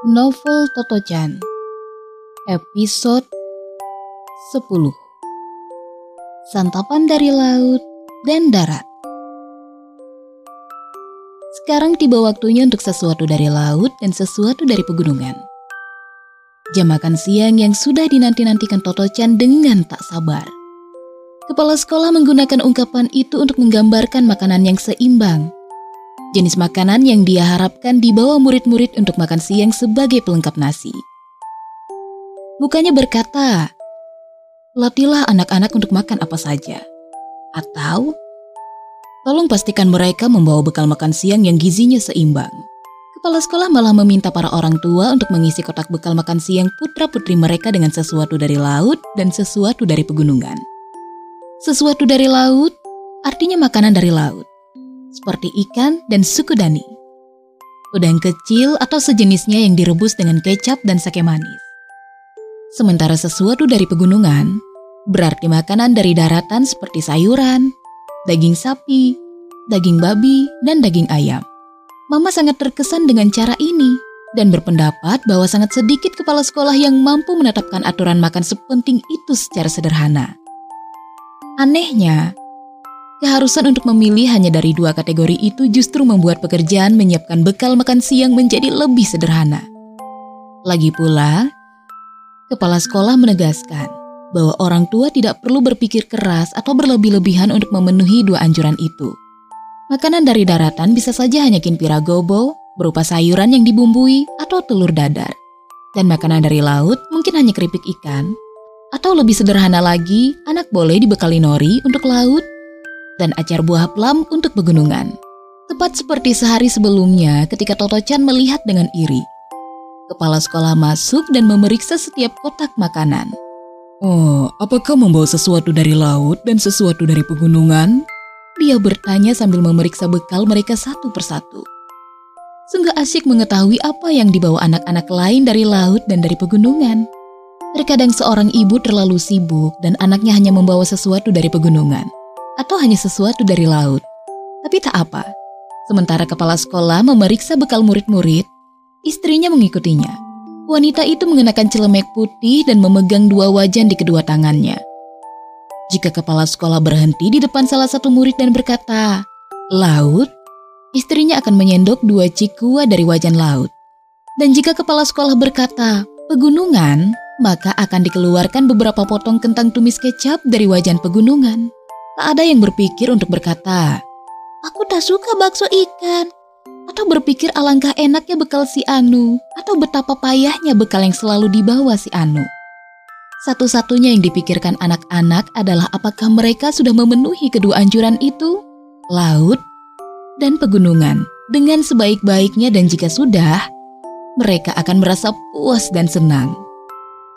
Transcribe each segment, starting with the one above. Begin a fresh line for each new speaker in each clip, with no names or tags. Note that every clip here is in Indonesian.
Novel Totojan Episode 10 Santapan dari Laut dan Darat Sekarang tiba waktunya untuk sesuatu dari laut dan sesuatu dari pegunungan. Jam makan siang yang sudah dinanti-nantikan Totocan dengan tak sabar. Kepala sekolah menggunakan ungkapan itu untuk menggambarkan makanan yang seimbang. Jenis makanan yang dia harapkan dibawa murid-murid untuk makan siang sebagai pelengkap nasi. Bukannya berkata, latihlah anak-anak untuk makan apa saja. Atau, tolong pastikan mereka membawa bekal makan siang yang gizinya seimbang. Kepala sekolah malah meminta para orang tua untuk mengisi kotak bekal makan siang putra-putri mereka dengan sesuatu dari laut dan sesuatu dari pegunungan. Sesuatu dari laut artinya makanan dari laut, seperti ikan dan suku dani. Udang kecil atau sejenisnya yang direbus dengan kecap dan sake manis. Sementara sesuatu dari pegunungan berarti makanan dari daratan seperti sayuran, daging sapi, daging babi, dan daging ayam. Mama sangat terkesan dengan cara ini dan berpendapat bahwa sangat sedikit kepala sekolah yang mampu menetapkan aturan makan sepenting itu secara sederhana. Anehnya, keharusan untuk memilih hanya dari dua kategori itu justru membuat pekerjaan menyiapkan bekal makan siang menjadi lebih sederhana. Lagi pula, kepala sekolah menegaskan bahwa orang tua tidak perlu berpikir keras atau berlebih-lebihan untuk memenuhi dua anjuran itu. Makanan dari daratan bisa saja hanya kinpira gobo, berupa sayuran yang dibumbui atau telur dadar. Dan makanan dari laut mungkin hanya keripik ikan, atau lebih sederhana lagi, anak boleh dibekali nori untuk laut dan acar buah plum untuk pegunungan. Tepat seperti sehari sebelumnya ketika Toto Chan melihat dengan iri. Kepala sekolah masuk dan memeriksa setiap kotak makanan.
Oh, apakah membawa sesuatu dari laut dan sesuatu dari pegunungan?
Dia bertanya sambil memeriksa bekal mereka satu persatu. Sungguh asyik mengetahui apa yang dibawa anak-anak lain dari laut dan dari pegunungan. Terkadang seorang ibu terlalu sibuk dan anaknya hanya membawa sesuatu dari pegunungan atau hanya sesuatu dari laut. Tapi tak apa. Sementara kepala sekolah memeriksa bekal murid-murid, istrinya mengikutinya. Wanita itu mengenakan celemek putih dan memegang dua wajan di kedua tangannya. Jika kepala sekolah berhenti di depan salah satu murid dan berkata, "Laut," istrinya akan menyendok dua cikua dari wajan laut. Dan jika kepala sekolah berkata, "Pegunungan," maka akan dikeluarkan beberapa potong kentang tumis kecap dari wajan pegunungan. Tak ada yang berpikir untuk berkata, Aku tak suka bakso ikan. Atau berpikir alangkah enaknya bekal si Anu. Atau betapa payahnya bekal yang selalu dibawa si Anu. Satu-satunya yang dipikirkan anak-anak adalah apakah mereka sudah memenuhi kedua anjuran itu, laut dan pegunungan, dengan sebaik-baiknya dan jika sudah, mereka akan merasa puas dan senang.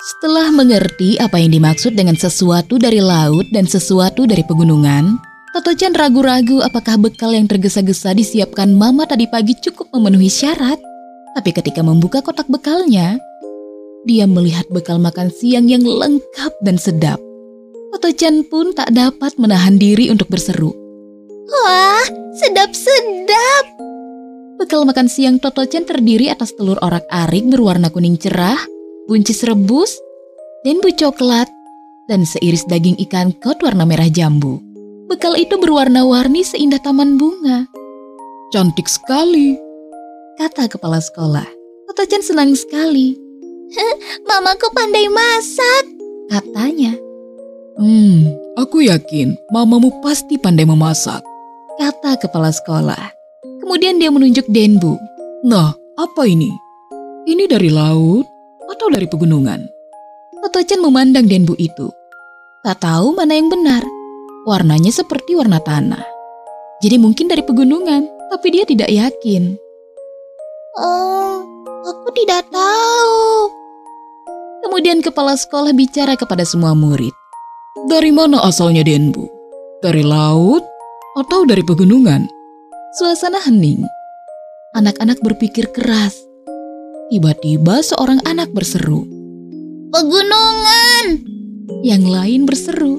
Setelah mengerti apa yang dimaksud dengan sesuatu dari laut dan sesuatu dari pegunungan, Toto-chan ragu-ragu apakah bekal yang tergesa-gesa disiapkan mama tadi pagi cukup memenuhi syarat. Tapi ketika membuka kotak bekalnya, dia melihat bekal makan siang yang lengkap dan sedap. Toto-chan pun tak dapat menahan diri untuk berseru.
Wah, sedap-sedap!
Bekal makan siang Toto-chan terdiri atas telur orak-arik berwarna kuning cerah, buncis rebus, denbu coklat, dan seiris daging ikan kot warna merah jambu. Bekal itu berwarna-warni seindah taman bunga.
Cantik sekali,
kata kepala sekolah. Chan senang sekali.
Mamaku pandai masak,
katanya.
Hmm, aku yakin mamamu pasti pandai memasak,
kata kepala sekolah. Kemudian dia menunjuk Denbu.
Nah, apa ini? Ini dari laut atau dari pegunungan?
Toto-chan memandang Denbu itu. Tak tahu mana yang benar. Warnanya seperti warna tanah. Jadi mungkin dari pegunungan, tapi dia tidak yakin.
Oh, aku tidak tahu.
Kemudian kepala sekolah bicara kepada semua murid.
Dari mana asalnya Denbu? Dari laut atau dari pegunungan?
Suasana hening. Anak-anak berpikir keras. Tiba-tiba seorang anak berseru.
Pegunungan!
Yang lain berseru.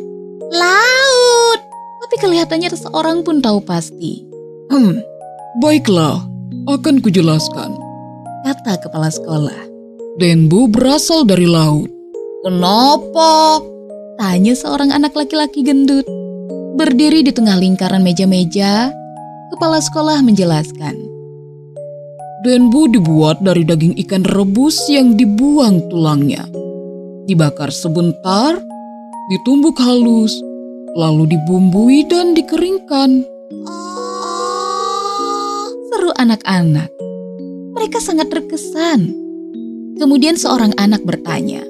Laut!
Tapi kelihatannya seorang pun tahu pasti.
Hmm, baiklah, akan kujelaskan.
kata kepala sekolah.
Denbu berasal dari laut.
Kenapa? Tanya seorang anak laki-laki gendut. Berdiri di tengah lingkaran meja-meja, kepala sekolah menjelaskan.
Denbu dibuat dari daging ikan rebus yang dibuang tulangnya. Dibakar sebentar, ditumbuk halus, lalu dibumbui dan dikeringkan.
Oh,
Seru anak-anak. Mereka sangat terkesan. Kemudian seorang anak bertanya,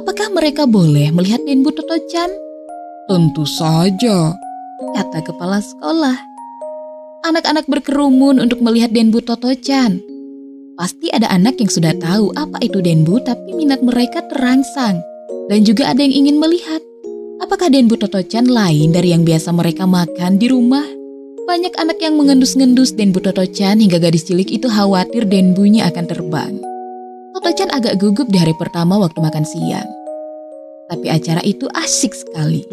apakah mereka boleh melihat Denbu Toto-chan?
Tentu saja.
Kata kepala sekolah. Anak-anak berkerumun untuk melihat Denbu Toto-chan. Pasti ada anak yang sudah tahu apa itu Denbu tapi minat mereka terangsang. Dan juga ada yang ingin melihat. Apakah Denbu Toto-chan lain dari yang biasa mereka makan di rumah? Banyak anak yang mengendus-ngendus Denbu Toto-chan hingga gadis cilik itu khawatir Denbunya akan terbang. Toto-chan agak gugup di hari pertama waktu makan siang. Tapi acara itu asik sekali.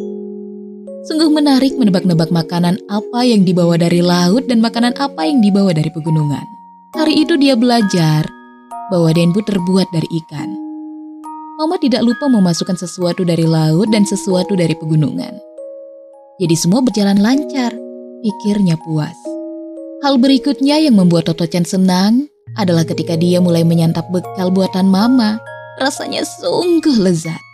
Sungguh menarik menebak-nebak makanan apa yang dibawa dari laut dan makanan apa yang dibawa dari pegunungan. Hari itu dia belajar bahwa Denbu terbuat dari ikan. Mama tidak lupa memasukkan sesuatu dari laut dan sesuatu dari pegunungan. Jadi semua berjalan lancar, pikirnya puas. Hal berikutnya yang membuat Toto-chan senang adalah ketika dia mulai menyantap bekal buatan mama. Rasanya sungguh lezat.